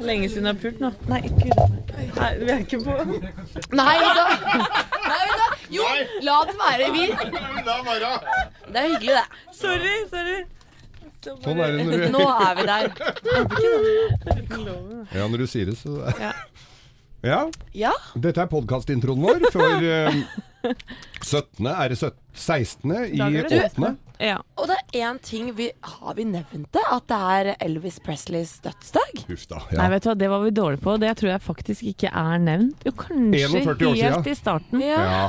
Lenge siden jeg har pult nå. Nei, gud. Nei, vi er ikke på Nei da! Nei, vet du. Jo, la det være. Vi, det er hyggelig, det. Sorry, sorry. Sånn er det når du, Nå er vi der. ja, når du sier det, så Ja. Ja, Ja. dette er podkastintroen vår for eh, 17. Er det 17, 16. i Da er 8. Ja. Og det er én ting vi Har vi nevnt det? At det er Elvis Presleys dødsdag? Huff da. Nei, vet du hva, det var vi dårlige på. Det tror jeg faktisk ikke er nevnt. Jo, kanskje helt siden. i starten. ja.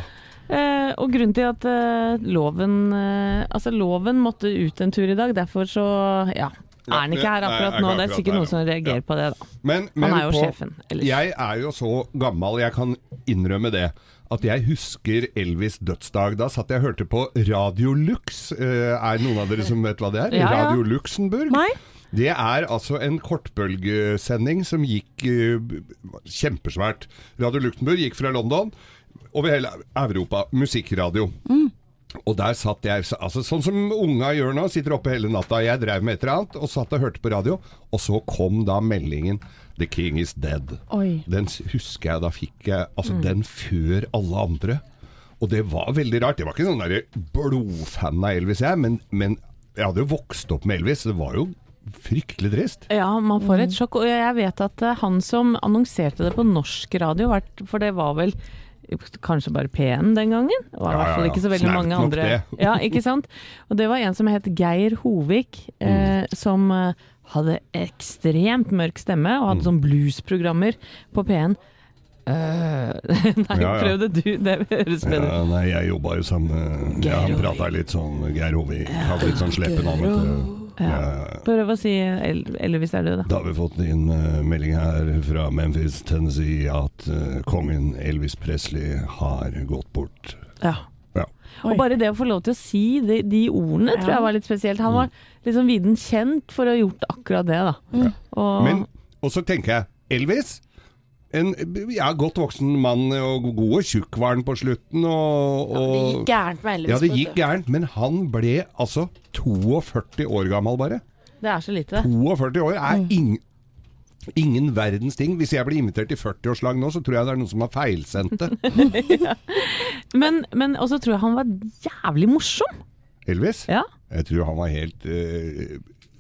Eh, og grunnen til at eh, loven eh, Altså, loven måtte ut en tur i dag, derfor så Ja. Er han ikke her akkurat er nå? Akkurat Det er sikkert der, noen som ja. reagerer på det, da. Men, men Han er jo på, sjefen. Ellers. Jeg er jo så gammel, jeg kan innrømme det, at jeg husker Elvis' dødsdag. Da satt jeg og hørte på Radio Lux. Er er noen av dere som vet hva det er? Ja, ja. Radio Luxembourg. Nei? Det er altså en kortbølgesending som gikk eh, kjempesvært. Radio Luxembourg gikk fra London over hele Europa. Musikkradio. Og der satt jeg, altså sånn som unga gjør nå, sitter oppe hele natta. Jeg drev med et eller annet, og satt og hørte på radio. Og så kom da meldingen 'The King is dead'. Oi. Den husker jeg da fikk jeg altså den før alle andre. Og det var veldig rart. Jeg var ikke sånn blodfan av Elvis, jeg, men, men jeg hadde jo vokst opp med Elvis. Det var jo fryktelig trist. Ja, man får et sjokk. Og jeg vet at eh, han som annonserte det på norsk radio, for det var vel kanskje bare P1 den gangen? Det var i hvert fall ikke så veldig mange andre. det. Ja, ikke sant? Og det var en som het Geir Hovik, eh, Mm. som eh, hadde ekstremt mørk stemme, og hadde sånn bluesprogrammer på P1. Uh, nei, Ja, ja. prøv det du, det høres bedre. Ja, nei, jeg jobba jo sammen med ja, Han prata litt sånn Geir Hovik, Hadde litt sånn sleppe navn. Ja, ja, ja. Prøv å si Elvis er død, da. Da har vi fått inn uh, melding her fra Memphis, Tennessee, at uh, kongen Elvis Presley har gått bort. Ja. Ja. Og bare det å få lov til å si de, de ordene tror jeg var litt spesielt. Han var liksom viden kjent for å ha gjort akkurat det, da. Og, Men, og så tenker jeg, Elvis en ja, godt voksen mann, og god og tjukk var han på slutten. Og, Det gikk gærent med Elvis. ja, det gikk gærent, men han ble altså 42 år gammel bare. det er så lite. 42 år Mm. er ingen, ingen verdens ting. Hvis jeg blir invitert i 40-årslag nå, så tror jeg det er noen som har feilsendt det. Men, men også tror jeg han var jævlig morsom. Elvis? Ja. Jeg tror han var helt eh,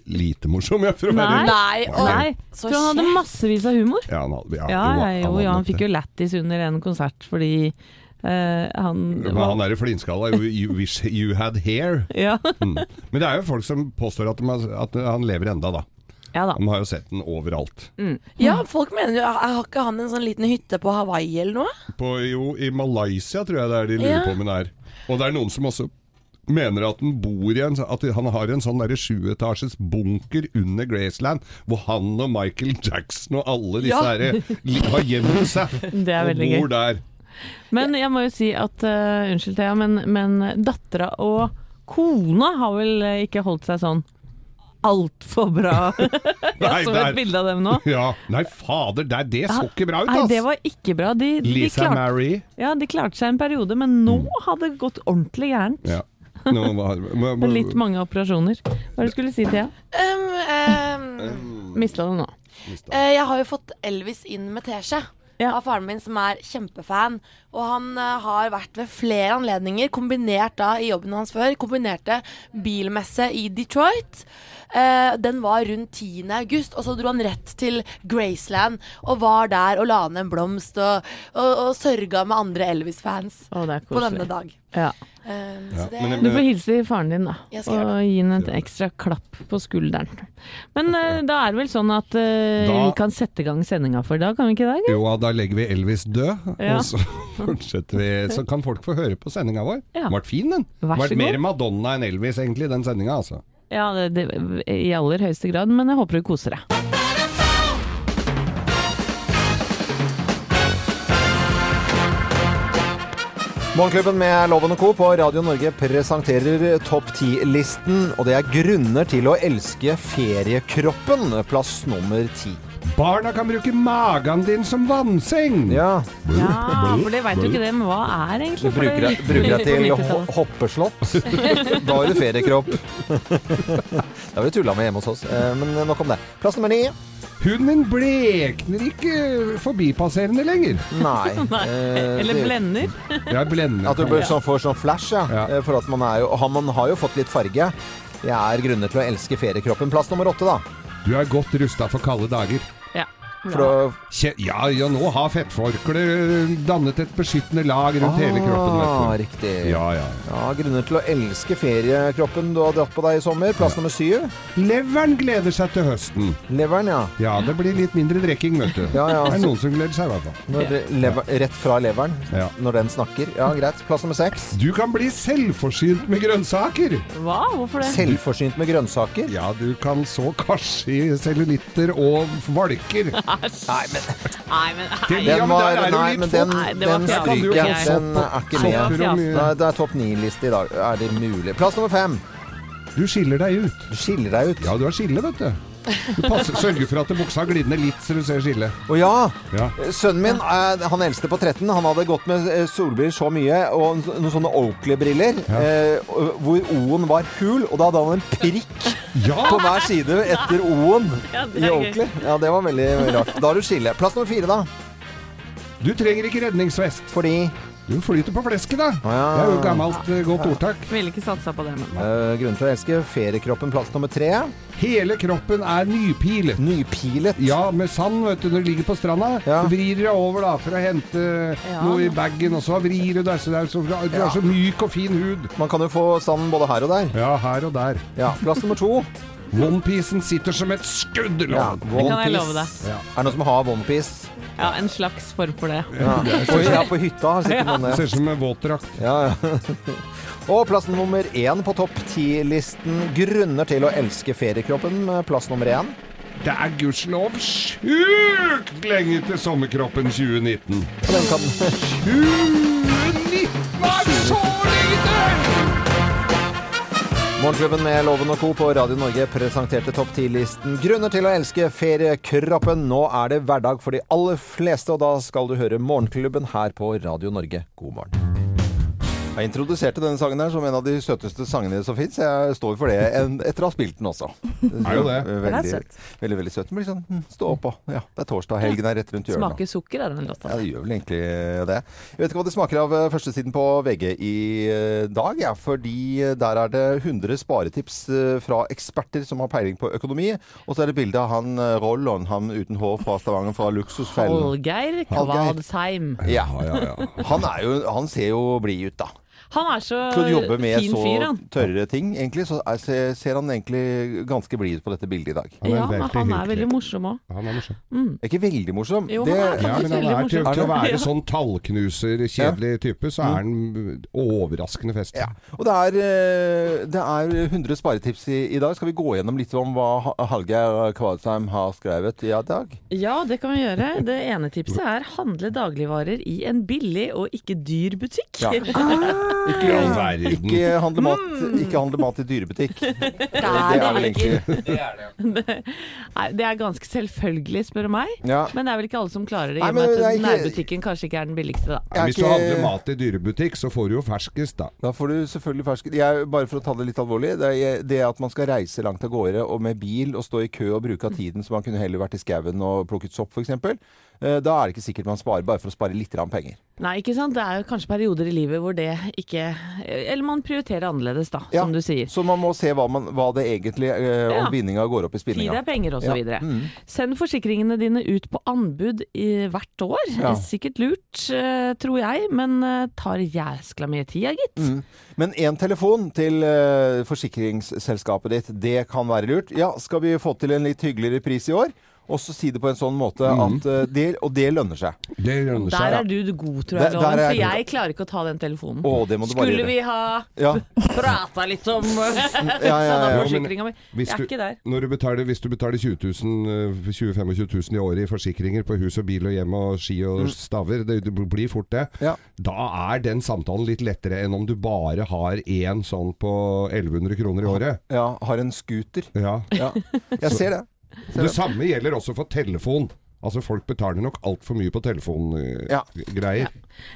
lite morsom, jeg, for å Nei. være Nei, og Nei, så han hadde massevis av humor. Ja, han, hadde- ja, Ja, jo, ja, jo, han, ja, han fikk jo lættis under en konsert fordi Uh, han Men han er i flintskalla. You, you wish you had hair. ja. Mm. Men det er jo folk som påstår at, de har, at han lever enda, da. ja da. De har jo sett den overalt. Ja, folk mener jo Har ikke han en sånn liten hytte på Hawaii eller noe? På, jo, I Malaysia tror jeg det er de lurer Ja. på om den er. Og det er noen som også mener at han bor i en At han har en sånn sjuetasjes bunker under Graceland, hvor han og Michael Jackson og alle disse Ja. herre har gjemt seg. Det er og bor der. Men jeg må jo si at uh, Unnskyld, Thea, men, men dattera og kona har vel eh, ikke holdt seg sånn altfor bra. jeg så et bilde av dem nå. Ja, Nei, fader, det, det så ikke bra ut, Nei, ass! det var ikke bra. De, de, Lisa klarte, Mary. ja, de klarte seg en periode, men nå har det gått ordentlig gærent. Ja. Nå var, må, Med litt mange operasjoner. Hva er det du skulle si, Thea? Um, um, Mista det nå. Uh, jeg har jo fått Elvis inn med teskje. Ja. Av faren min, som er kjempefan. Og han uh, har vært ved flere anledninger, kombinert da i jobben hans før, kombinerte bilmesse i Detroit. Uh, den var rundt 10. august, og så dro han rett til Graceland og var der og la ned en blomst og, og, og sørga med andre Elvis-fans på denne dag. Ja. Um, Ja, så det, men- Du får hilse faren din, da. Og gi ham et ekstra klapp på skulderen. Men uh, da er det vel sånn at uh, Da- vi kan sette i gang sendinga for i dag, kan vi ikke det? Jo, da legger vi Elvis død, Ja. og så fortsetter vi. Så kan folk få høre på sendinga vår. Ja. Ble fin, den. Vær så Vært mer Madonna enn Elvis, egentlig, den sendinga, altså. Ja, det, det, i aller høyeste grad, men jeg håper du koser deg. Morgenklubben med Loven og Co. på Radio Norge presenterer Topp 10-listen. Og det er grunner til å elske feriekroppen. Plass nummer ti. Barna kan bruke magen din som vannseng! Ja, Ja, for det veit jo ikke det, men hva er, egentlig. for bruker det bruker deg til ho hoppeslott. Da har du feriekropp. Det har vi tulla med hjemme hos oss. Eh, Men nok om det. Plass nummer ni. Hunden blekner ikke forbipasserende lenger. Nei. eh, Eller blender. ja, blender. At du bør sånn, får sånn flash, ja. Ja. Eh, For at man er jo Man har jo fått litt farge. Det er grunner til å elske feriekroppen. Plass nummer åtte, da. Du er godt rusta for kalde dager. Ja. For å Ja, ja, nå har fettforkler dannet et beskyttende lag rundt hele kroppen. Ah, Vet du. riktig. Ja, ja. Ja, grunner til å elske feriekroppen du har dratt på deg i sommer. Plass nummer syv. Leveren gleder seg til høsten. Leveren, ja. Ja, det blir litt mindre drikking, vet du. Ja, ja. Det er noen som gleder seg, i hvert fall. Når det- lever, rett fra leveren, Ja. når den snakker. Ja, greit. Plass nummer seks. Du kan bli selvforsynt med grønnsaker. Hva? Hvorfor det? Selvforsynt med grønnsaker. Ja, du kan så karsi, i cellulitter og valker. Nei, men Nei, men nei. Den var Nei, men den, den stryker jeg. Den er ikke med. Nei, det er topp ni-liste i dag. Er det mulig? Plass nummer fem. Du skiller deg ut. Du skiller deg ut. Ja, du har skille, vet du. Du passer, sørger for at buksa glidner litt, så du ser skille. Og ja, Ja. sønnen min, eh, han eldste på 13, han hadde gått med eh, solbriller så mye, og noen sånne Oakley-briller, ja. hvor O-en var hul, og da hadde han en prikk Ja! på hver side etter O-en Ja, i. Oakley. Ja, det var veldig rart. Da har du skille. Plass nummer fire, da. Du trenger ikke redningsvest. Fordi Du flyter på flesket, da. ja. Det er jo gammelt ja. godt ordtak. Ville ikke satsa på det, men Uh, grunnen til å elske feriekroppen. Plass nummer tre. Hele kroppen er nypilet. Nypilet. Ja, med sand, vet du, når du ligger på stranda. Ja. Du vrir deg over da, for å hente Ja. noe i bagen, og så vrir du deg, så det er så, du har så myk og fin hud. Man kan jo få sand både her og der. Ja, her og der. Ja, Plass nummer to. Onepiecen sitter som et skudd, Ja, det kan jeg love deg. Ja. Er det noen som har onepiece? Ja, en slags form for det. Ja. På, ja, på hytta har sikkert noen Det det. ser ut som en våtdrakt. Ja, ja. Og plass nummer én på topp ti-listen. Grunner til å elske feriekroppen. Plass nummer én. Det er gudskjelov sjukt lenge til sommerkroppen 2019. Og den kan 2019 er så lenge til! Morgenklubben med Loven og Co. på Radio Norge presenterte topp 10-listen Grunner til å elske feriekroppen. Nå er det hverdag for de aller fleste, og da skal du høre Morgenklubben her på Radio Norge. God morgen. Jeg introduserte denne sangen her som en av de søteste sangene som fins. Jeg står for det en, etter å ha spilt den også. Er jo det. Veldig, Den er søt. veldig, veldig søt. Den blir sånn hm, stå opp og Ja, det er torsdag. Helgen er rett rundt hjørnet. Smaker sukker er den låta. Ja, det gjør vel egentlig det. Jeg vet ikke hva det smaker av eh, førstesiden på VG i eh, dag, ja, fordi eh, der er det 100 sparetips fra eksperter som har peiling på økonomi. Og så er det bilde av han Rollon, han uten hår fra Stavanger, fra Luksusfellen. Hallgeir. Kvadsheim. Ja. Ja, ja, ja. Han, er jo, han ser jo blid ut, da. Han er så Til å jobbe med så fyr, tørre ting, egentlig, så er, ser, han egentlig ganske blid ut på dette bildet i dag. Han Ja, men han han er veldig morsom òg. Han er morsom. Mm. ikke veldig morsom. Jo, det, han er Ja, men han er til, til å være Ja. sånn tallknuser, kjedelig type, så er han overraskende fest. Ja, og det er, eh, det er 100 sparetips i, i dag. Skal vi gå gjennom litt om hva Ha- Hallgeir Kvadsheim har skrevet i dag? Ja, det kan vi gjøre. Det ene tipset er handle dagligvarer i en billig og ikke dyr butikk. Ja. I all verden. Ikke handle mat, ikke handle mat i dyrebutikk. Det Det er er vel det ikke. egentlig Nei, det er ganske selvfølgelig, spør du meg. Ja. Men det er vel ikke alle som klarer det, i og med det er at ikke- nærbutikken kanskje ikke er den billigste, da. Ja, hvis du er handler mat i dyrebutikk, så får du jo ferskest, da. Da får du selvfølgelig ferskest. jeg, Bare for å ta det litt alvorlig. Det, er, det at man skal reise langt av gårde og med bil og stå i kø og bruke av tiden så man kunne heller vært i skauen og plukket sopp f.eks. Eh, da er det ikke sikkert man sparer bare for å spare litt penger. Nei, ikke sant. Det er kanskje perioder i livet hvor det ikke Eller man prioriterer annerledes, da, Ja, som du sier. Så man må se hva, man, hva det egentlig eh, Ja. Om vinninga går opp i Tid spinninga. er penger, og så Ja. videre. Mm. Send forsikringene dine ut på anbud i hvert år. Ja. Sikkert lurt, eh, tror jeg, men eh, tar jæskla mye tid, gitt. Mm. Men én telefon til eh, forsikringsselskapet ditt, det kan være lurt. Ja, skal vi få til en litt hyggeligere pris i år? Og så si det på en sånn måte at eh, det, Og det lønner seg. Det lønner Der er du god, tror jeg, Loven, for jeg god. klarer ikke å ta den telefonen. Å, det må du bare Skulle gjøre. vi ha Ja, prata litt om ja, ja, ja. forsikringa mi? Jeg er du, ikke der. når du betaler, hvis du betaler 20 000, eh, 20 25 000 i året i forsikringer på hus og bil og hjem og ski og staver, det, det blir fort det, Mm. Ja. da er den samtalen litt lettere enn om du bare har én sånn på 1100 kroner i året. ja. Har en scooter. Ja. Ja. Jeg ser det. Det. samme gjelder også for telefon. Altså Folk betaler nok altfor mye på telefongreier. Ja. greier.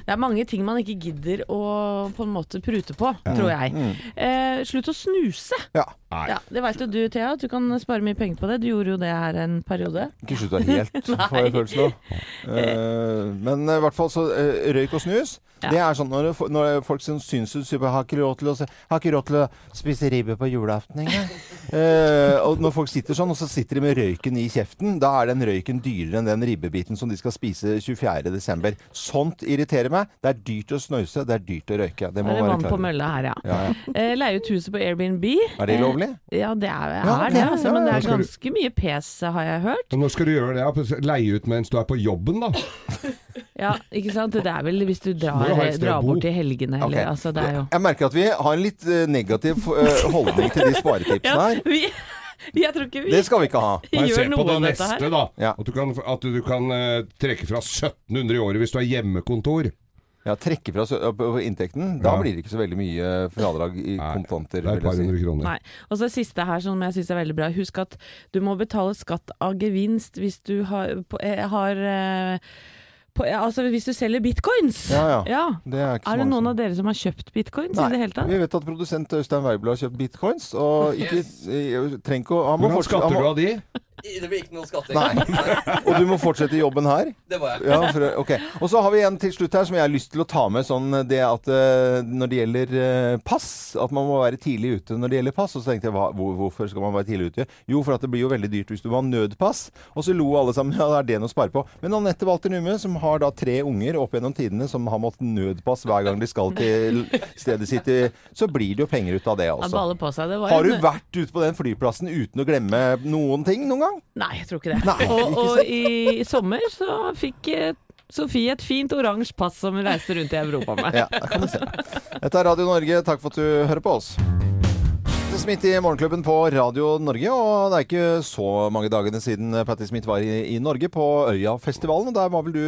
Det er mange ting man ikke gidder å på en måte prute på, tror jeg. Eh, slutt å snuse. Ja. Nei. Ja, det veit jo du, Thea. at Du kan spare mye penger på det. Du gjorde jo det her en periode. Ikke slutta helt, får jeg følelsen av. Eh, men eh, i hvert fall så eh, røyk og snus. Ja. Det er sånn når, når folk som syns du har ikke råd til å, har ikke råd til å spise ribbe på julaften engang. Eh, og når folk sitter sånn, og så sitter de med røyken i kjeften, da er den røyken dyrere enn den ribbebiten som de skal spise 24.12. Sånt irriterer meg. Det er dyrt å snøse, det er dyrt å røyke. Det Det må er være vann på klart. mølla her, ja. Ja, ja. Eh, leie ut huset på Airbnb. Er det lovlig? Eh, ja, det er, Ja, er det, altså, men det er ganske mye pes, har jeg hørt. Men når skal du gjøre det? Leie ut mens du er på jobben, da? Ja, ikke sant? Det er vel hvis du drar, drar bort i helgene, eller Okay. altså, det er jo Jeg merker at vi har en litt eh, negativ eh, holdning til de sparetipsene ja, her. vi, Jeg tror ikke vi Det skal vi ikke ha. Nei, se gjør på noe det dette neste, her. da. Ja. At du kan, at du kan eh, trekke fra 1700 i året hvis du har hjemmekontor. Ja, Trekke fra sø- på på inntekten. Da Ja. blir det ikke så veldig mye fradrag i Nei, kontanter. Det er et vil par hundre si. kroner. Nei. Og så det siste her som jeg syns er veldig bra. Husk at du må betale skatt av gevinst hvis du har, på, eh, har eh, på, Altså hvis du selger bitcoins. Ja, ja. Det er ikke Er det noen som- av dere som har kjøpt bitcoins Nei, i det hele tatt? Vi vet at produsent Øystein Weibel har kjøpt bitcoins, og ikke eh, trenger ikke å han Hvordan skatter du av de? Det blir ikke noe skatting. Nei. Og du må fortsette jobben her? Det var jeg. Ja, for, ok. Og så har vi en til slutt her som jeg har lyst til å ta med. Sånn det at eh, når det gjelder eh, pass, at man må være tidlig ute når det gjelder pass. Og så tenkte jeg hva, hvor, hvorfor skal man være tidlig ute? Jo, for at det blir jo veldig dyrt hvis du har nødpass. Og så lo alle sammen ja, det er det noe å spare på. Men Anette Walter Numme, som har da tre unger opp gjennom tidene som har måttet nødpass hver gang de skal til stedet sitt, så blir det jo penger ut av det altså også. Har du vært ute på den flyplassen uten å glemme noen ting noen gang? Nei, jeg tror ikke det. Nei, og ikke og sant? i, sommer så fikk eh, Sofie et fint oransje pass som hun reiste rundt i Europa med. Ja, da kan du se. Dette er Radio Norge. Takk for at du hører på oss. Patti Smith i Morgenklubben på Radio Norge. Og det er ikke så mange dagene siden Patti Smith var i, i Norge, på Øyafestivalen. Og der var vel du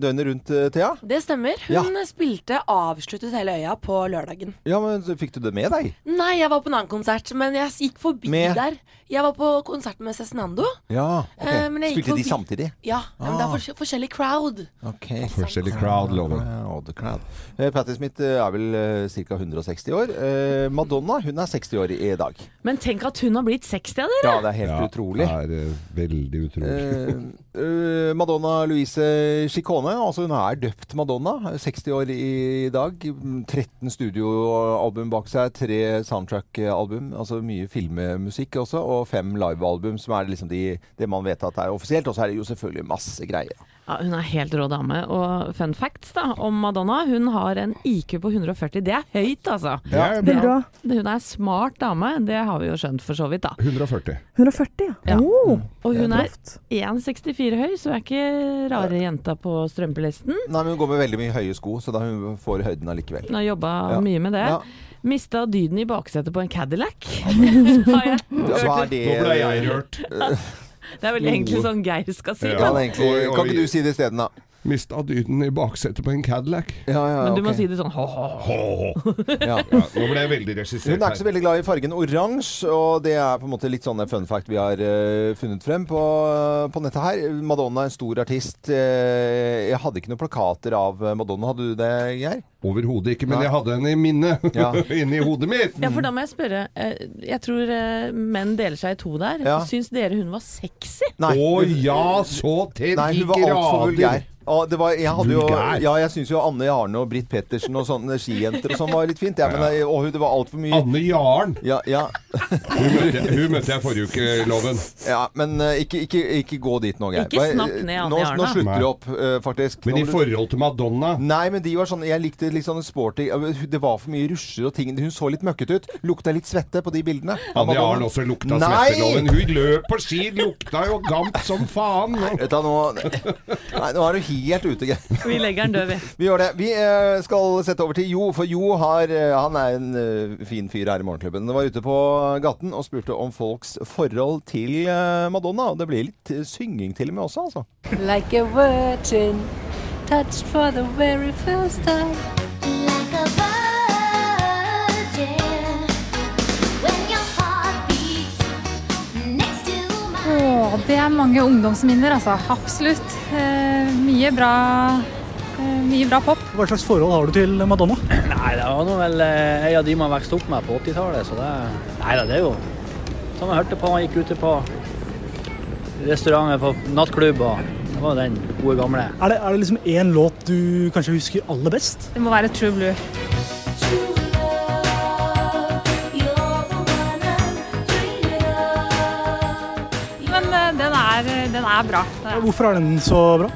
døgnet rundt, eh, Thea? Det stemmer. Hun spilte avsluttet hele øya på lørdagen. Ja, men Fikk du det med deg? Nei, jeg var på en annen konsert, men jeg gikk forbi Med? der. Jeg var på konsert med Cezinando. Ja, ok. Spilte forbi... De samtidig? Ja, men det er Ah. fors forskjellig crowd. Ok. Forskjellig crowd, lover Ja, the crowd. Eh, Patti Smith eh, er vel eh, ca. 160 år. Eh, Madonna hun er 60 år i dag. Men tenk at hun har blitt 60 av dere! Ja, det er helt utrolig. Det er uh, veldig utrolig. Uh, Madonna Louise Chicone, altså hun er døpt Madonna. 60 år i dag. 13 studioalbum bak seg, tre soundtrack-album. Altså mye filmmusikk også, og fem livealbum, som er liksom de, det man vet at er offisielt. Og så er det jo selvfølgelig masse greier. Ja, hun er helt rå dame. Og fun facts da, om Madonna. Hun har en IQ på 140. Det er høyt, altså. Det er bra. hun er smart dame, det har vi jo skjønt for så vidt, da. 140. 140, ja. Ja. Oh, Og hun er 1,64 høy, så hun er ikke rare jenta på strømpelisten. Nei, men hun går med veldig mye høye sko, så da hun får høyden allikevel. Hun har jobba Ja. mye med det. Ja. Mista dyden i baksetet på en Cadillac. Ja, men, Ja, hva er det? Nå ble jeg rørt. Det er vel egentlig sånn Geir skal si. det. Ja, egentlig, kan ikke du si det isteden, da? Mista dyden i baksetet på en Cadillac. Ja, ja, Men du må ok. si det sånn ha-ha. ja. Ja, nå ble jeg veldig regissert Hun er ikke så veldig glad i fargen oransje, og det er på en måte litt sånn fun fact vi har eh, funnet frem på, på nettet her. Madonna er en stor artist. Eh, jeg hadde ikke noen plakater av Madonna. Hadde du det, Geir? Overhodet ikke, men Nei. jeg hadde henne i minnet. Ja. Inni hodet mitt. Ja, for da må jeg spørre. eh, Jeg tror eh, menn deler seg i to der. Ja. Syns dere hun var sexy? Å ja, så til Nei, de hun var altfor vulgær. grader. Og det var, jeg hadde jo, ja, jeg syns jo Anne Jarne og Britt Pettersen og sånne skijenter og sånn var litt fint. Ja, men, Ja. Og det var altfor mye Anne Jarn! ja, ja, Hun møtte, hun møtte jeg forrige uke, Loven. ja, men eh, ikke, ikke, ikke gå dit nå, Geir. Ikke snakk ned Anne nå, Jarne. Nå slutter vi opp, uh, faktisk. Men i forhold til Madonna Nei, men de var sånn Jeg likte litt sånne sporty Det var for mye rusjer og ting. Hun så litt møkket ut. Lukta litt svette på de bildene. Anne Jarn også lukta Nei! svetteloven. Hun løp på ski, lukta jo gamp som faen. Vet du, nå, nei, nå er du helt ute, Geir. Vi legger den død, vi. Vi gjør det. Vi eh, skal sette over til Jo, for Jo har, eh, han er en eh, fin fyr her i Morgenklubben. Han var ute på gaten og spurte om folks forhold til Madonna. Og det blir litt synging til og med også, altså. like a virgin touched for the very first time. Åh, det er mange ungdomsminner, altså. Absolutt. Eh, mye bra eh, mye bra pop. Hva slags forhold har du til Madonna? Nei, det var noe vel eh, en av de man vokste opp med på 80-tallet, så det Nei da, det er jo som jeg hørte på, man gikk ute på restauranter, på nattklubb, og det var den gode gamle. Er det, er det liksom én låt du kanskje husker aller best? Det må være True Blue. Den er bra. Det er- Hvorfor er den så bra?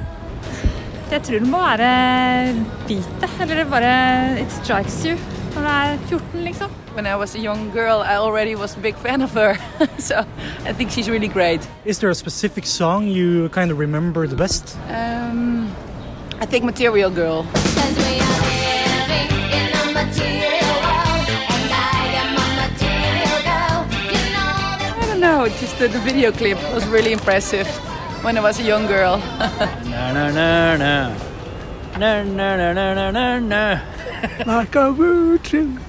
Jeg tror den må være hvit. eller det bare It strikes you når du er 14, liksom. When I was a young girl, I already was a big fan of her. so I think she's really great. Is there a specific song you kind of remember the best? Um, I think Material Girl. I don't know, just the, the video clip was really impressive when I was a young girl. Na, na, na, na. Na, na, na, na, na, na, na. Like a virgin.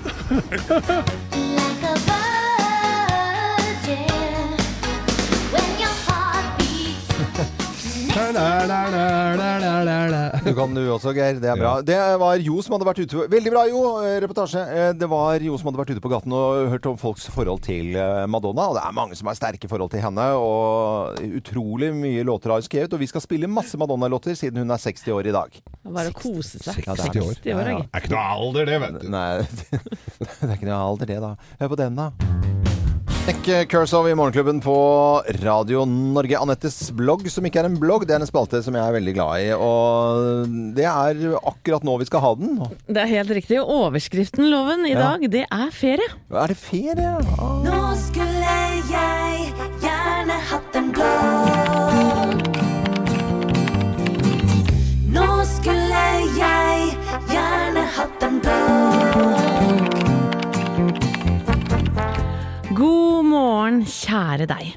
Du kan du også, Geir. Det er bra. Det var Jo som hadde vært ute Veldig bra, Jo. eh, Reportasje. Eh, Det var Jo som hadde vært ute på gaten og hørt om folks forhold til eh, Madonna. Og det er mange som har sterke forhold til henne. Og utrolig mye låter har hun skrevet. Og vi skal spille masse Madonna-låter siden hun er 60 år i dag. Bare å kose seg. Det er 60 år. 60 år, Ja, ja. jeg. Det er ikke noe alder, det, vet du. Nei, det er ikke noe alder det, da. Hør på den, da. Nick Kershaw i Morgenklubben på Radio Norge. Anettes blogg, som ikke er en blogg, det er en spalte som jeg er veldig glad i. Og det er akkurat nå vi skal ha den. Det er helt riktig. Overskriften, Loven, i Ja. dag, det er ferie. Er det ferie? Ah. Nå skulle jeg gjerne hatt en blogg. Morgen, kjære deg.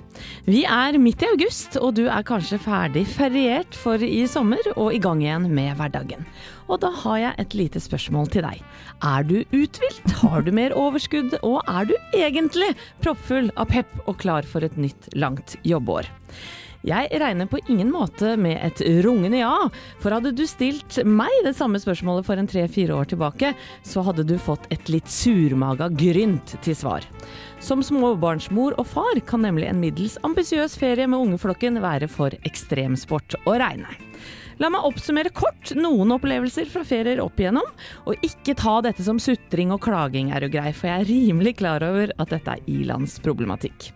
Vi er midt i august, og du er kanskje ferdig feriert for i sommer og i gang igjen med hverdagen. Og da har jeg et lite spørsmål til deg. Er du uthvilt? Har du mer overskudd? Og er du egentlig proppfull av pepp og klar for et nytt, langt jobbår? Jeg regner på ingen måte med et rungende ja, for hadde du stilt meg det samme spørsmålet for en tre-fire år tilbake, så hadde du fått et litt surmaga grynt til svar. Som småbarnsmor og far kan nemlig en middels ambisiøs ferie med ungeflokken være for ekstremsport å regne. La meg oppsummere kort noen opplevelser fra ferier opp igjennom, og ikke ta dette som sutring og klaging er jo grei, for jeg er rimelig klar over at dette er ilandsproblematikk.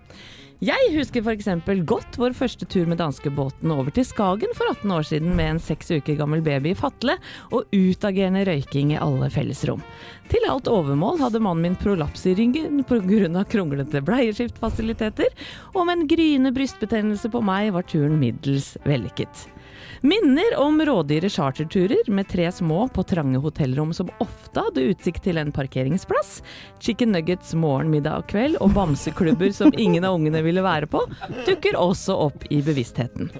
Jeg husker f.eks. godt vår første tur med danskebåten over til Skagen for 18 år siden med en seks uker gammel baby i fatle og utagerende røyking i alle fellesrom. Til alt overmål hadde mannen min prolaps i ryggen pga. kronglete bleieskiftfasiliteter, og med en gryende brystbetennelse på meg var turen middels vellykket. Minner om rådyre charterturer med tre små på trange hotellrom som ofte hadde utsikt til en parkeringsplass, chicken nuggets morgen, middag og kveld og bamseklubber som ingen av ungene ville være på, dukker også opp i bevisstheten.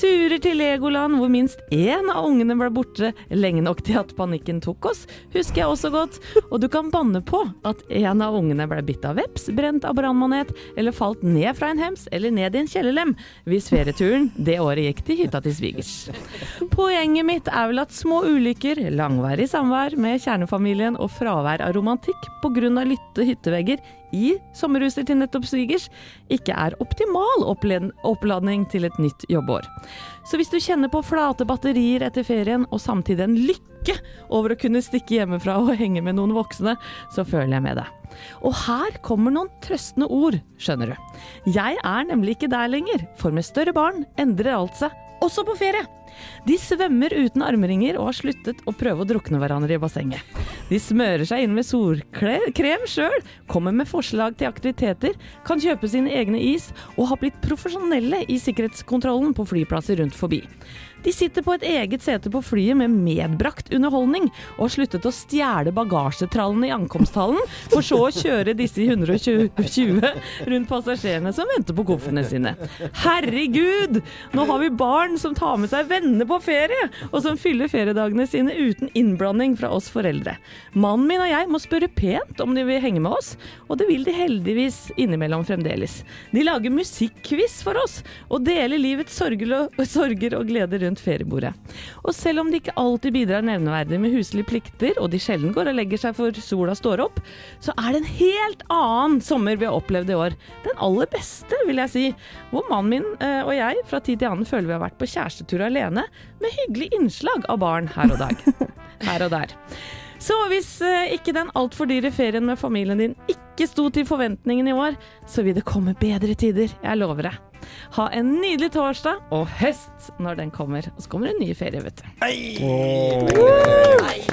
Turer til Legoland hvor minst én av ungene ble borte lenge nok til at panikken tok oss, husker jeg også godt, og du kan banne på at en av ungene ble bitt av veps, brent av brannmanet eller falt ned fra en hems eller ned i en kjellerlem hvis ferieturen det året gikk til hytta til svigers. Poenget mitt er vel at små ulykker, langvarig samvær med kjernefamilien og fravær av romantikk pga. lytte hyttevegger i sommerhuset til nettopp svigers, ikke er optimal oppladning til et nytt jobbår. Så hvis du kjenner på flate batterier etter ferien, og samtidig en lykke over å kunne stikke hjemmefra og henge med noen voksne, så føler jeg med deg. Og her kommer noen trøstende ord, skjønner du. Jeg er nemlig ikke der lenger, for med større barn endrer alt seg, også på ferie. De svømmer uten armringer og har sluttet å prøve å drukne hverandre i bassenget. De smører seg inn med solkrem sjøl, kommer med forslag til aktiviteter, kan kjøpe sine egne is og har blitt profesjonelle i sikkerhetskontrollen på flyplasser rundt forbi. De sitter på et eget sete på flyet med medbrakt underholdning, og har sluttet å stjele bagasjetrallene i ankomsthallen, for så å kjøre disse i 120 rundt passasjerene som venter på koffertene sine. Herregud! Nå har vi barn som tar med seg venner på ferie, og som fyller feriedagene sine uten innblanding fra oss foreldre. Mannen min og jeg må spørre pent om de vil henge med oss, og det vil de heldigvis innimellom fremdeles. De lager musikkquiz for oss, og deler livets sorger og gleder rundt feriebordet. Og selv om de ikke alltid bidrar nevneverdig med huslige plikter, og de sjelden går og legger seg for sola står opp, så er det en helt annen sommer vi har opplevd i år. Den aller beste, vil jeg si. Hvor mannen min eh, og jeg fra tid til annen føler vi har vært på kjærestetur alene, med hyggelig innslag av barn her og dag. Her og der. Så hvis eh, ikke den altfor dyre ferien med familien din ikke sto til forventningene i år, så vil det komme bedre tider, jeg lover deg. Ha en nydelig torsdag og høst når den kommer. Og så kommer det en ny ferie, vet du.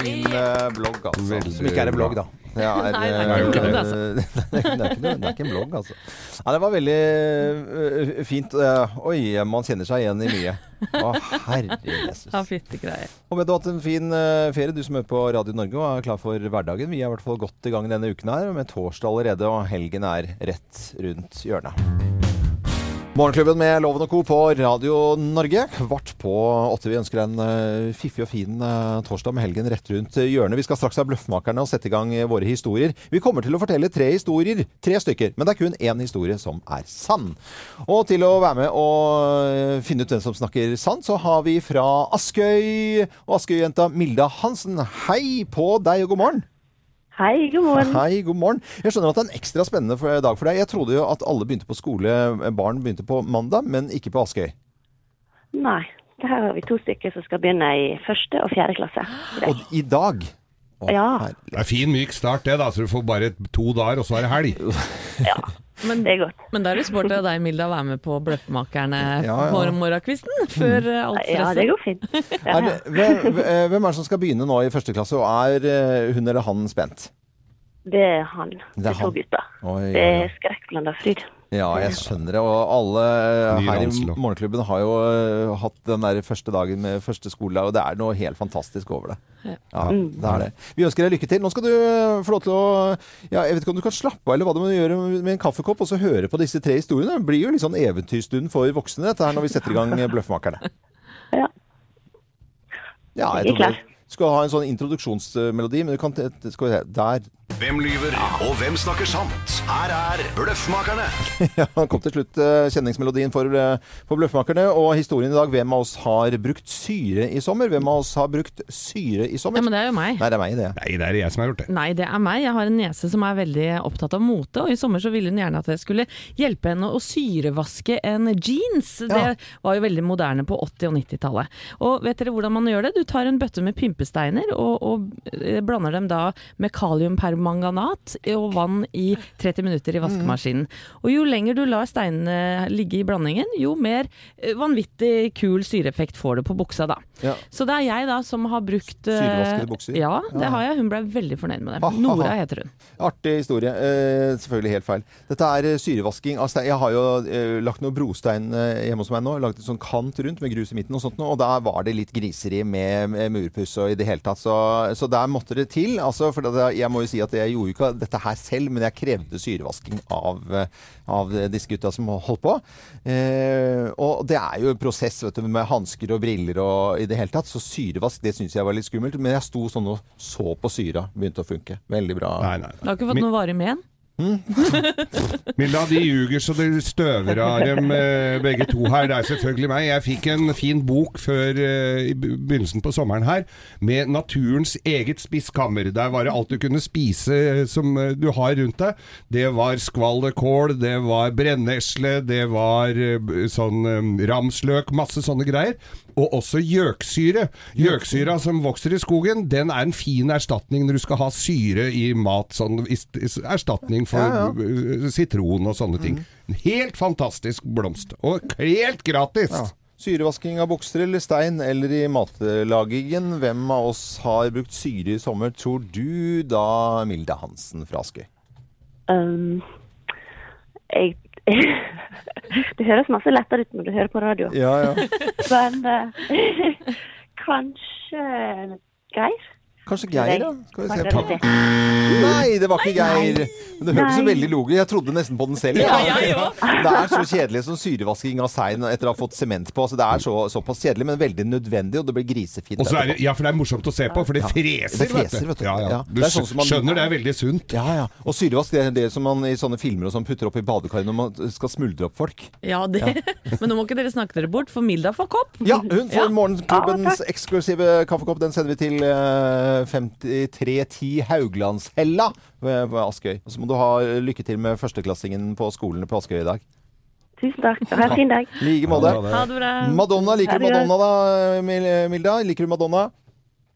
Fin eh, blogg, altså. Veldig Som ikke er en blogg, da. Ja, er, Nei, det er ikke en blogg, altså. eh, det, er ikke, det er ikke en blogg, altså. Ja, det var veldig eh, fint. Eh, oi, man kjenner seg igjen i mye. Å, herre Jesus. Ja, fytti greier. Håper du har hatt en fin eh, ferie, du som hører på Radio Norge og er klar for hverdagen. Vi er i hvert fall godt i gang denne uken her, med torsdag allerede, og helgen er rett rundt hjørnet. Morgenklubben med Loven og Co. på Radio Norge. Kvart på åtte. Vi ønsker en eh, fiffig og fin eh, torsdag med helgen rett rundt hjørnet. Vi skal straks ha Bløffmakerne og sette i gang eh, våre historier. Vi kommer til å fortelle tre historier. Tre stykker. Men det er kun én historie som er sann. Og til å være med og finne ut hvem som snakker sant, så har vi fra Askøy og Askøy-jenta Milda Hansen. Hei på deg og god morgen. Hei, god morgen. Hei, god morgen. Jeg skjønner at det er en ekstra spennende dag for deg. Jeg trodde jo at alle begynte på skole, barn begynte på mandag, men ikke på Askøy. Nei, det her har vi to stykker som skal begynne i første og fjerde klasse. i dag. Og i dag Å, Ja. Herlig. Det er fin, myk start det, da, så du får bare to dager, og så er det helg. Ja, men det er godt. Men da er det sport av deg, Milda, å være med på Bløffmakerne Ja, ja. morgenkvisten før alt stresset. Ja, det går fint. Ja, Er det, hvem, eh, hvem er det som skal begynne nå i første klasse, og er eh, hun eller han spent? det er han. Det Det er er to gutter. Oi, Det er skrekkblanda fryd. Ja, jeg skjønner det. Og alle eh, her i. Morgenklubben har jo eh, hatt den der første dagen med første skoledag, og det er noe helt fantastisk over det. Ja. Ja, det er det. Vi ønsker deg lykke til. Nå skal du eh, få lov til å ja, Jeg vet ikke om du kan slappe av, eller hva du må gjøre med en kaffekopp, og så høre på disse tre historiene. Det blir jo litt sånn eventyrstund for voksne, dette her, når vi setter i gang Bløffmakerne. Ja. Ja, Jeg er tror klar. skal ha en sånn introduksjonsmelodi, men du kan Skal vi se Der. Hvem lyver, og hvem snakker sant? Her er Bløffmakerne. Ja, kom til slutt eh, kjenningsmelodien for, eh, for Bløffmakerne. Og historien i dag hvem av oss har brukt syre i sommer? Hvem av oss har brukt syre i sommer? Ja, men det er jo meg. Nei, det er meg, det. Nei, det er jeg som har gjort det. Nei, det er meg. Jeg har en niese som er veldig opptatt av mote, og i sommer så ville hun gjerne at jeg skulle hjelpe henne å syrevaske en jeans. Ja. Det var jo veldig moderne på 80- og 90-tallet. Og vet dere hvordan man gjør det? Du tar en bøtte med pimpesteiner og, og eh, blander dem da med kaliumpermanganat og vann i 30 minutter i vaskemaskinen. Og jo lenger du lar steinene ligge i blandingen, jo mer eh, vanvittig kul syreeffekt får du på buksa da. Ja. Så det er jeg da som har brukt eh, Syrevaskede bukser? Ja, det har jeg. Hun ble veldig fornøyd med det. ha, ha. Nora heter hun. Artig historie. Eh, selvfølgelig helt feil. Dette er eh, syrevasking av stein. Jeg har jo eh, lagt noe brostein hjemme hos meg nå. Lagt en sånn kant rundt med grus i midten og sånt noe. Og der var det litt griseri med, med murpuss og i det hele tatt. Så, så der måtte det til. Altså, for det, jeg må jo si at jeg gjorde jo ikke dette her selv, men jeg krevde syrevasking av, eh, av disse gutta som holdt på. Eh, og det er jo en prosess vet du, med hansker og briller og i det hele tatt. Så syrevask det syns jeg var litt skummelt. Men jeg sto sånn og så på syra. Begynte å funke. Veldig bra. Nei, nei, Du har ikke fått noe varig men? Milda, de ljuger så det støver av dem eh, begge to her. Det er selvfølgelig meg. Jeg fikk en fin bok før eh, i begynnelsen på sommeren her, med naturens eget spiskammer. Der var det alt du kunne spise eh, som du har rundt deg. Det var skvallerkål, det var brennesle, det var sånn ramsløk, masse sånne greier. Og også gjøksyre. Gjøksyra som vokser i skogen, den er en fin erstatning når du skal ha syre i mat. Sånn erstatning for Ja, ja. uh, sitron og sånne ting. En helt fantastisk blomst. Og helt gratis! Ja. Syrevasking av bukser eller stein, eller i matlagingen. Hvem av oss har brukt syre i sommer, tror du da, Milde Hansen fra Askøy? Um, jeg Det høres masse lettere ut når du hører på radio. Ja, ja. Men uh, kanskje Geir? Kanskje Geir, da? Skal vi se. Takk. Nei, det var ikke Geir. Men det hørtes jo veldig logisk Jeg trodde nesten på den selv. Ja, jeg òg. Det er så kjedelig som syrevasking av sein etter å ha fått sement på. Altså, det er så, såpass kjedelig, men veldig nødvendig, og det blir grisefint. Også er det, ja, for det er morsomt å se på, for det freser, Det freser, vet du. Ja, ja. Ja, Du det sånn man- skjønner det er veldig sunt. Ja, ja. Og syrevask det er det som man i sånne filmer og sånn putter opp i badekaret når man skal smuldre opp folk. Ja, det. Men nå må ikke dere snakke dere bort, for Milda får kopp. Ja, hun får Ja. morgenklubbens eksklusive kaffekopp. Den sender vi til eh, 5310 Hauglandshella ved ved Askøy. Og så må du ha lykke til med førsteklassingen på skolen på Askøy i dag. Tusen takk. Ha en fin dag. I like måte. Ha det bra. Madonna, liker du. Madonna da, Milda? Liker du Madonna?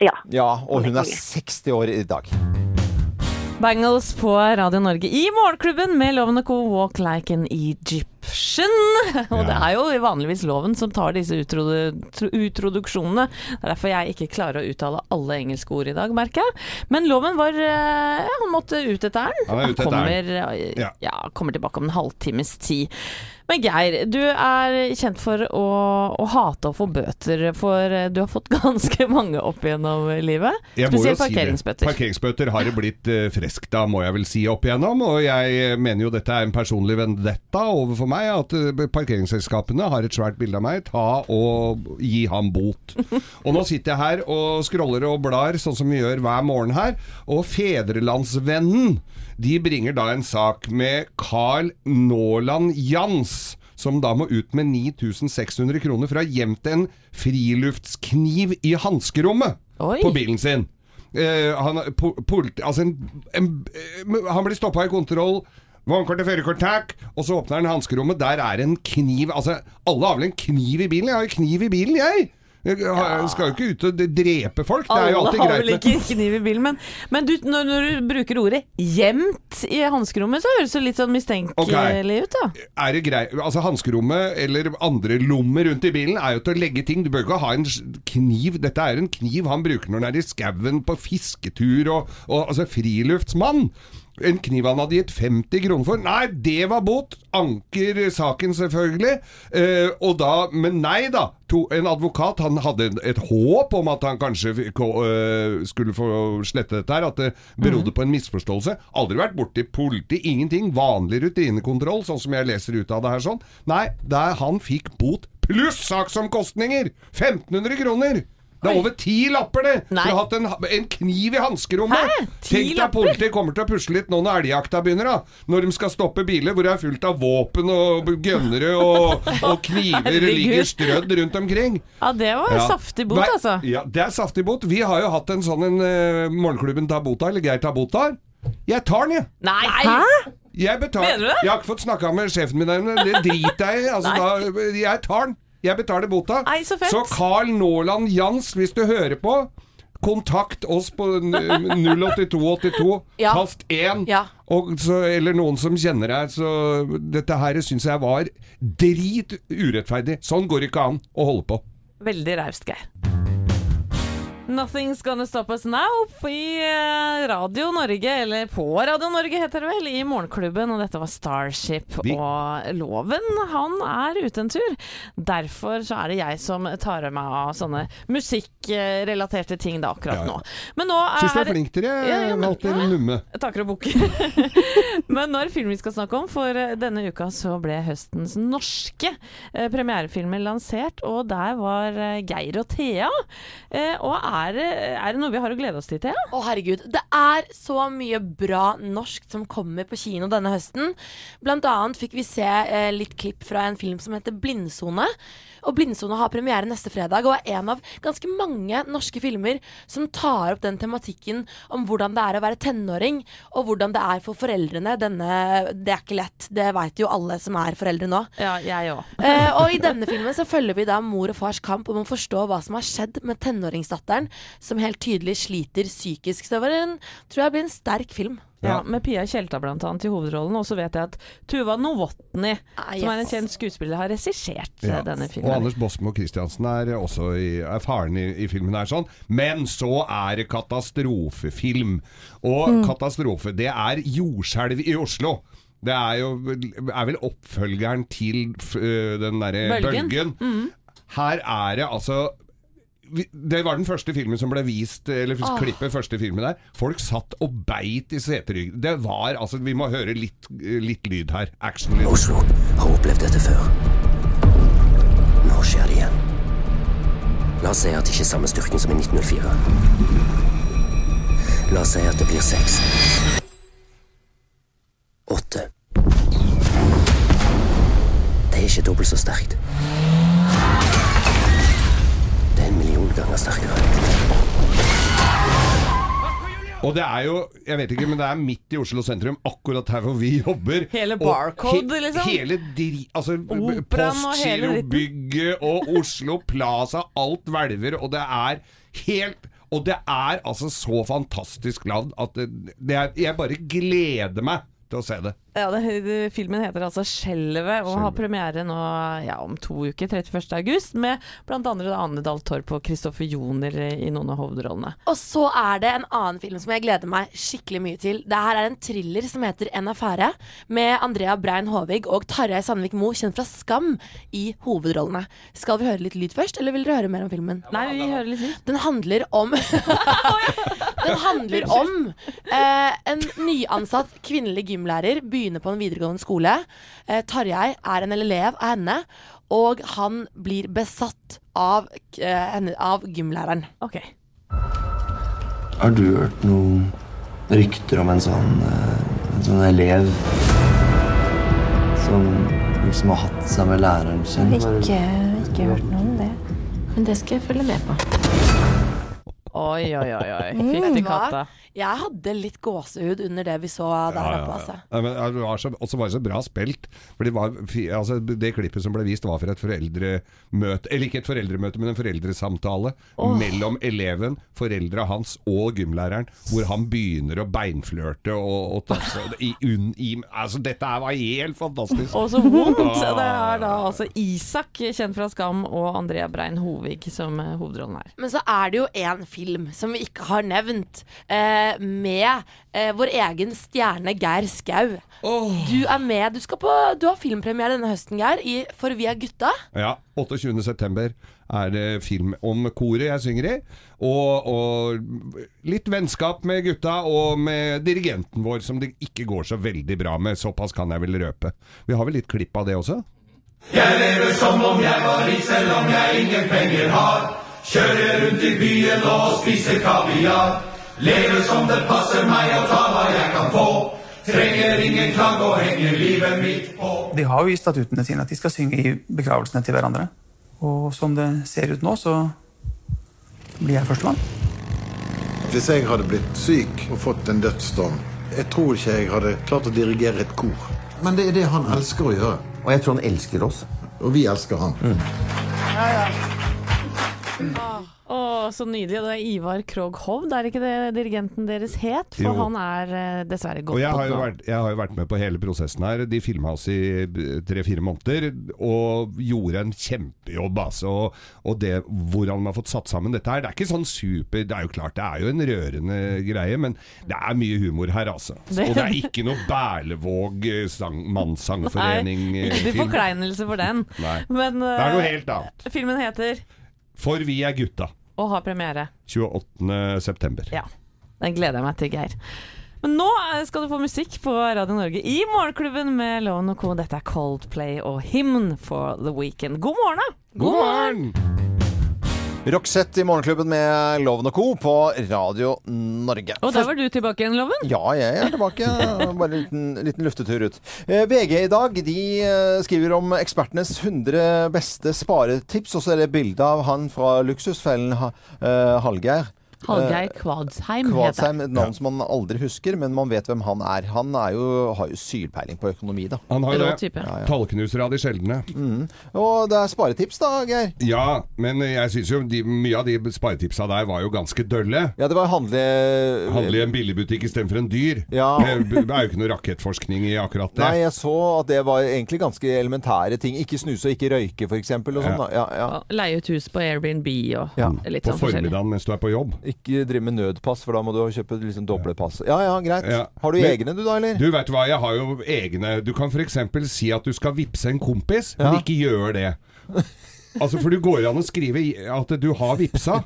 Ja. Ja, og hun er 60 år i dag. Bangles på Radio Norge i Morgenklubben med Loven og Co. Walk like an Egyptian. Og det er jo vanligvis Loven som tar disse utroduksjonene. Det er derfor jeg ikke klarer å uttale alle engelske ord i dag, merker jeg. Men Loven var eh, ja, Han måtte ut etter den. Han han kommer, ja. Ja. kommer tilbake om en halvtimes tid. Men Geir, du er kjent for å, å hate å få bøter, for eh, du har fått ganske mange opp gjennom livet. Jeg Spesielt si det. parkeringsbøter. Parkeringsbøter har det blitt freskt av, må jeg vel si, opp igjennom. Og jeg eh, mener jo dette er en personlig vendetta overfor meg, at eh, parkeringsselskapene har et svært bilde av meg. Ta og gi ham bot. og nå sitter jeg her og scroller og blar, sånn som vi gjør hver morgen her. Og Fedrelandsvennen, de bringer da en sak med Carl Nåland Jans som da må ut med 9600 kroner for å ha gjemt en friluftskniv i hanskerommet på bilen sin. Eh, han, po, politi, altså en, en, eh, han blir stoppa i kontroll. Vognkort og førerkort, takk. Og så åpner han hanskerommet. Der er en kniv. Altså, alle har vel en kniv i bilen? Jeg har jo kniv i bilen, jeg. Jeg skal jo ikke ut og drepe folk. Det er jo Alle har vel ikke kniv i bilen, men, men du, når, når du bruker ordet 'gjemt' i hanskerommet, så høres det litt sånn mistenkelig ut, da. er det greit altså Hanskerommet eller andre lommer rundt i bilen er jo til å legge ting. Du bør ikke ha en kniv. Dette er en kniv han bruker når han er i skauen på fisketur og, og altså friluftsmann. En kniv han hadde gitt 50 kroner for. Nei, det var bot! Anker saken, selvfølgelig. Eh, og da, men nei da. To, en advokat han hadde et håp om at han kanskje fikk, øh, skulle få slette dette her. At det berodde på en misforståelse. Aldri vært borti politi, ingenting. Vanlig rutinekontroll, sånn som jeg leser ut av det her sånn. Nei, der han fikk bot pluss saksomkostninger! 1500 kroner! Det er over ti lapper, det! Nei. For har ha hatt en, en kniv i hanskerommet! Tenk deg politiet kommer til å pusle litt nå når elgjakta begynner, da. Når de skal stoppe biler hvor det er fullt av våpen og gønnere og, og kniver ligger strødd rundt omkring. Ja, det var Ja. saftig bot, altså. Ja, det er saftig bot. Vi har jo hatt en sånn en uh, Morgenklubben tar bota, eller Geir tar bota. Jeg tar den, jeg. Nei! Hæ? Jeg betaler. Mener du det? Jeg har ikke fått snakka med sjefen min ennå, det driter jeg i. Altså, jeg tar den. Jeg betaler bota. Nei, så fett. Carl Nåland Jans, hvis du hører på, kontakt oss på 08282, Ja. tast 1. Ja. Og så, eller noen som kjenner deg. Så dette her syns jeg var drit urettferdig. Sånn går det ikke an å holde på. Veldig raust, Geir. Nothing's Gonna Stop Us Now i eh, Radio Norge, eller på Radio Norge heter det vel, i Morgenklubben. Og dette var Starship. Vi- Og Loven, han er ute en tur. Derfor så er det jeg som tar meg av sånne musikkrelaterte ting da akkurat Ja, ja. nå. Men nå er Syns du er flink til det, Ja, ja, Walter Numme. Jeg takker og bukker. Men når film vi skal snakke om, for eh, denne uka så ble høstens norske eh, premierefilmer lansert, og der var Geir og Thea. Og er det, er det noe vi har å glede oss til, Thea? Å herregud, det er så mye bra norsk som kommer på kino denne høsten. Blant annet fikk vi se eh, litt klipp fra en film som heter Blindsone. Og Blindsone har premiere neste fredag, og er en av ganske mange norske filmer som tar opp den tematikken om hvordan det er å være tenåring, og hvordan det er for foreldrene. Denne Det er ikke lett, det veit jo alle som er foreldre nå. Ja, jeg òg. Eh, og i denne filmen så følger vi da mor og fars kamp om å forstå hva som har skjedd med tenåringsdatteren, som helt tydelig sliter psykisk. Så det var en, tror jeg blir en sterk film. Ja, med Pia Tjelta blant annet i hovedrollen. Og så vet jeg at Tuva Novotny, Ah, som er en kjent skuespiller, har regissert eh, Ja. denne Og. Anders Bosmo Christiansen er også i, er faren i, i filmen her sånn. Men så er det katastrofefilm. Og Mm. katastrofe, det er jordskjelv i Oslo. Det er jo er vel oppfølgeren til f- øh, den derre Bølgen. bølgen. Mm. Her er det altså Det var den første filmen som ble vist, eller oh. klippet første filmen der. Folk satt og beit i seteryggen. Det var altså Vi må høre litt, litt lyd her. Actionlyd. Oslo har opplevd dette før. Nå skjer det igjen. La oss si at det ikke er samme styrken som i 1904. La oss si at det blir seks. Åtte. Det er ikke dobbelt så sterkt. Ganger sterkere. Og det er jo, jeg vet ikke, men det er midt i Oslo sentrum, akkurat her hvor vi jobber. Hele Barcode, Barcode, liksom? Hele dri... Altså. Postgirobygget og Oslo Plaza, alt hvelver, og det er helt Og det er altså så fantastisk land at det, det er, jeg bare gleder meg til å se det. Ja, det, det, Filmen heter altså 'Skjelvet' og har premiere nå ja, om to uker, 31. august, med bl.a. Ane Dahl Torp og Kristoffer Joner i noen av hovedrollene. Og så er det en annen film som jeg gleder meg skikkelig mye til. Det her er en thriller som heter En affære, med Andrea Brein Håvig og Tarjei Sandvik Mo, kjent fra Skam, i hovedrollene. Skal vi høre litt lyd først, eller vil dere høre mer om filmen? Nei, vi hører litt lyd. Den handler om Den handler om eh, en nyansatt kvinnelig gymlærer begynner på en videregående skole. Eh, Tarjei er en elev av henne, og han blir besatt av, eh, henne, av gymlæreren. Ok. Har du hørt noen rykter om en sånn, eh, en sånn elev som liksom har hatt seg med læreren sin? Ikke, ikke hørt noe om det. Men det skal jeg følge med på. Oi, oi, oi. oi. Vet Fytti katta. Jeg hadde litt gåsehud under det vi så der Ja, ja, oppe. ja. Altså. Ja, men det var så, også var det så bra spilt. For det, var, altså, det klippet som ble vist, var fra et foreldremøte Eller ikke et foreldremøte, men en foreldresamtale oh. mellom eleven, foreldra hans og gymlæreren. Hvor han begynner å beinflørte og, og tasse I, un, i, altså, dette her var helt fantastisk. Og så vondt! Ah. Det er da altså Isak, kjent fra Skam, og Andrea Brein Hovig som eh, hovedrollen her. Men så er det jo en film som vi ikke har nevnt, eh, med eh, vår egen stjerne Geir Skau. Du er med. Du, skal på, du har filmpremiere denne høsten, Geir, i For vi er gutta. Ja, 28. september er det film om koret jeg synger i. Og, og litt vennskap med gutta, og med dirigenten vår, som det ikke går så veldig bra med. Såpass kan jeg vel røpe. Vi har vel litt klipp av det også? Jeg lever som om jeg var rik, selv om jeg ingen penger har. Kjører rundt i byen og spiser kaviar. Lever som det passer meg og tar hva jeg kan få. Trenger ingen klang og henger livet mitt på. De har jo i statuttene sine at de skal synge i begravelsene til hverandre. Og som det ser ut nå, så blir jeg førstemann. Hvis jeg hadde blitt syk og fått en dødsdom, jeg tror ikke jeg hadde klart å dirigere et kor. Men det er det han elsker å gjøre. Og jeg tror han elsker oss. Og vi elsker han. Så nydelig. Det er Ivar Krogh Hovd, er ikke det dirigenten deres het? For Jo. han er eh, dessverre gått bort. jeg har, jo vært, jeg har jo vært med på hele prosessen her. De filma oss i tre-fire måneder og gjorde en kjempejobb. Altså. Og, og det hvordan man har fått satt sammen dette her. Det er ikke sånn super Det er jo klart det er jo en rørende greie, men det er mye humor her, altså. Og det er ikke noe Berlevåg eh, Nei, mannssangforening-film. ikke forkleinelse for den. Nei. Men Det er noe eh, helt annet. filmen heter For vi er gutta. Og har premiere. 28. september. Ja. Den gleder jeg meg til, Geir. Men nå eh, skal du få musikk på Radio Norge i Morgenklubben med Lone og Co. Dette er Coldplay og Hymn for the Weekend. God morgen, da! God morgen! Roxette i Morgenklubben med Loven og Co. på Radio Norge. Og der var du tilbake igjen, Loven. Ja, jeg er tilbake. Bare en liten, liten luftetur ut. Eh, VG i dag de eh, skriver om ekspertenes 100 beste sparetips. Og så er det bilde av han fra Luksusfellen, eh, Hallgeir. Hallgeir Eh, Kvadsheim, Kvadsheim, heter et navn som man aldri husker, men man vet hvem han er. Han er jo, har jo sylpeiling på økonomi, da. Han har jo det. Ja, ja. Tallknuser av de sjeldne. Mm. Og det er sparetips, da, Geir. Ja, men jeg syns jo de, mye av de sparetipsa der var jo ganske dølle. Ja, det var handle... Handle i en billigbutikk istedenfor en dyr. Ja. Det er jo ikke noe rakettforskning i akkurat det. Nei, jeg så at det var egentlig ganske elementære ting. Ikke snuse og ikke røyke, f.eks. Ja. sånn, ja, ja. Leie ut hus på Airbnb og Ja. litt På sånn forskjellig. formiddagen mens du er på jobb. Ikke drive med nødpass, for da må du kjøpe liksom doble pass. Ja ja, greit. Ja. Har du Men- egne du da, eller? Du vet hva, jeg har jo egne Du kan f.eks. si at du skal vippse en kompis, men ikke gjør det. Altså, for du går an å skrive at du har vippsa,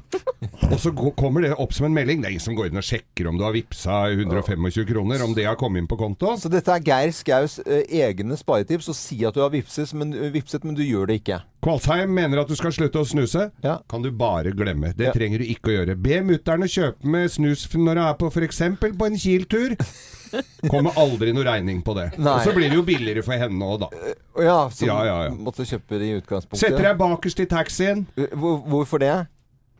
og så kommer det opp som en melding. Det er ingen som går inn og sjekker om du har vippsa 125 kroner, om det har kommet inn på konto. Så dette er Geir Skaus eh, egne sparetips. Å si at du har vipset men, vipset, men du gjør det ikke. Kvalsheim mener at du skal slutte å snuse. Ja. Kan du bare glemme. Det Ja. trenger du ikke å gjøre. Be mutter'n kjøpe med snus når du er på f.eks. på en Kiel-tur. Kommer aldri noe regning på det. Nei. Og så blir det jo billigere for henne òg, da. Ja, så Ja, ja, ja. måtte kjøpe det i utgangspunktet. Setter deg bakerst i taxien. Hvorfor det?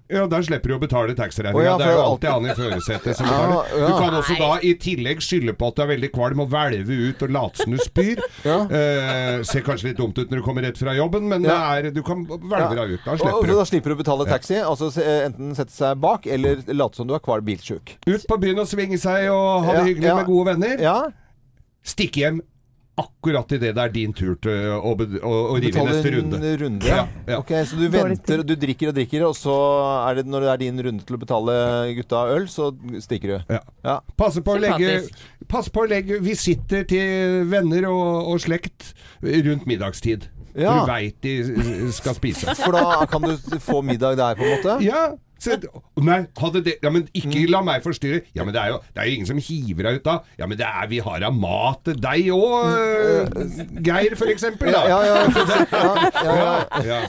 Ja, Der slipper du å betale taxiregninga. Ja, det er jo alltid han i førersetet som betaler. ja. Du kan også da i tillegg skylde på at du er veldig kvalm og hvelve ut og late som du spyr. eh, ser kanskje litt dumt ut når du kommer rett fra jobben, men det er, du kan hvelve deg ut. Da Og, og slipper da du. slipper du å betale taxi. Altså enten sette seg bak, eller late som du er kvalm bilsjuk. Ut på byen og svinge seg og ha det Ja, hyggelig ja. med gode venner. Ja. Stikke hjem akkurat idet det er din tur til å, å, å rive i neste runde. en runde. Ja, ja. Ok, Så du venter, du drikker og drikker, og så er det når det er din runde til å betale gutta øl, så stikker du. Ja. Passe på, å legge, Pass på å legge visitter til venner og, og slekt rundt middagstid. Ja. Du veit de skal spise. For da kan du få middag der, på en måte? Ja. Så, nei, hadde det Ja, men ikke la meg forstyrre. Ja, men det er jo, det er jo ingen som hiver deg ut da. Ja, men det er, vi har da mat til deg òg, Geir for eksempel. Da. Ja, ja. Ja, ja.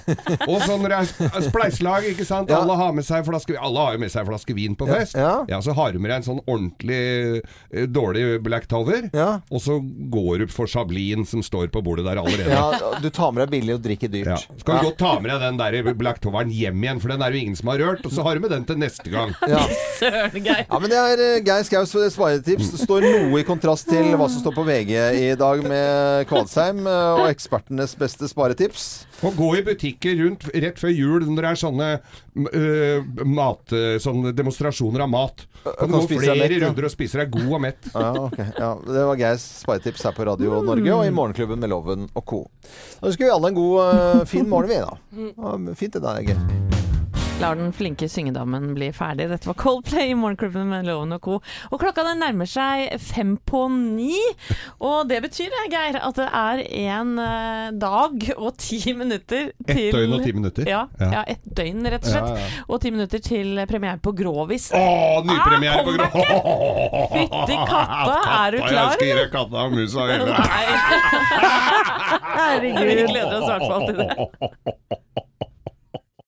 Og så når det er spleiselag, ikke sant. Alle har med seg flaske Alle har jo med seg flaske vin på fest. ja. Så har du med deg en sånn ordentlig eh, dårlig Black Tower. Og så går du for Chablin som står på bordet der allerede. Ja, du tar med deg billig og drikker dyrt. Ja. Så kan du godt ta med deg den der Black Toweren hjem igjen, for den er jo ingen som har rørt. Og så har du med den til neste gang. Ja. Søren, Geir. Ja, men det er eh, Geir Skaus sparetips. Det står noe i kontrast til hva som står på VG i dag med Kvalsheim eh, og ekspertenes beste sparetips. Å gå i butikker rundt rett før jul når det er sånne uh, mat, sånne demonstrasjoner av mat. Kan du gå flere mett, ja. runder og spise deg god og mett. Ja, okay. ja, det var Geirs sparetips her på Radio Norge og i Morgenklubben med Loven og co. Da ønsker vi alle en god, fin morgen, vi, da. Ja, fint det der, Geir. Lar den flinke syngedammen bli ferdig. Dette var Coldplay i Morgenklubben med Loven og co. Og klokka den nærmer seg fem på ni. Og det betyr, Geir, at det er en eh, dag og ti minutter Ett døgn og ti minutter. Ja, ja. Ett døgn, rett og slett. Ja, ja. Og ti minutter til premiere på Grovis. Å, nypremiere Ah, på Grovis! Fytti katta, er du Jeg klar? gi deg katta og musa og hele. Herregud. Vi gleder oss i hvert fall til det.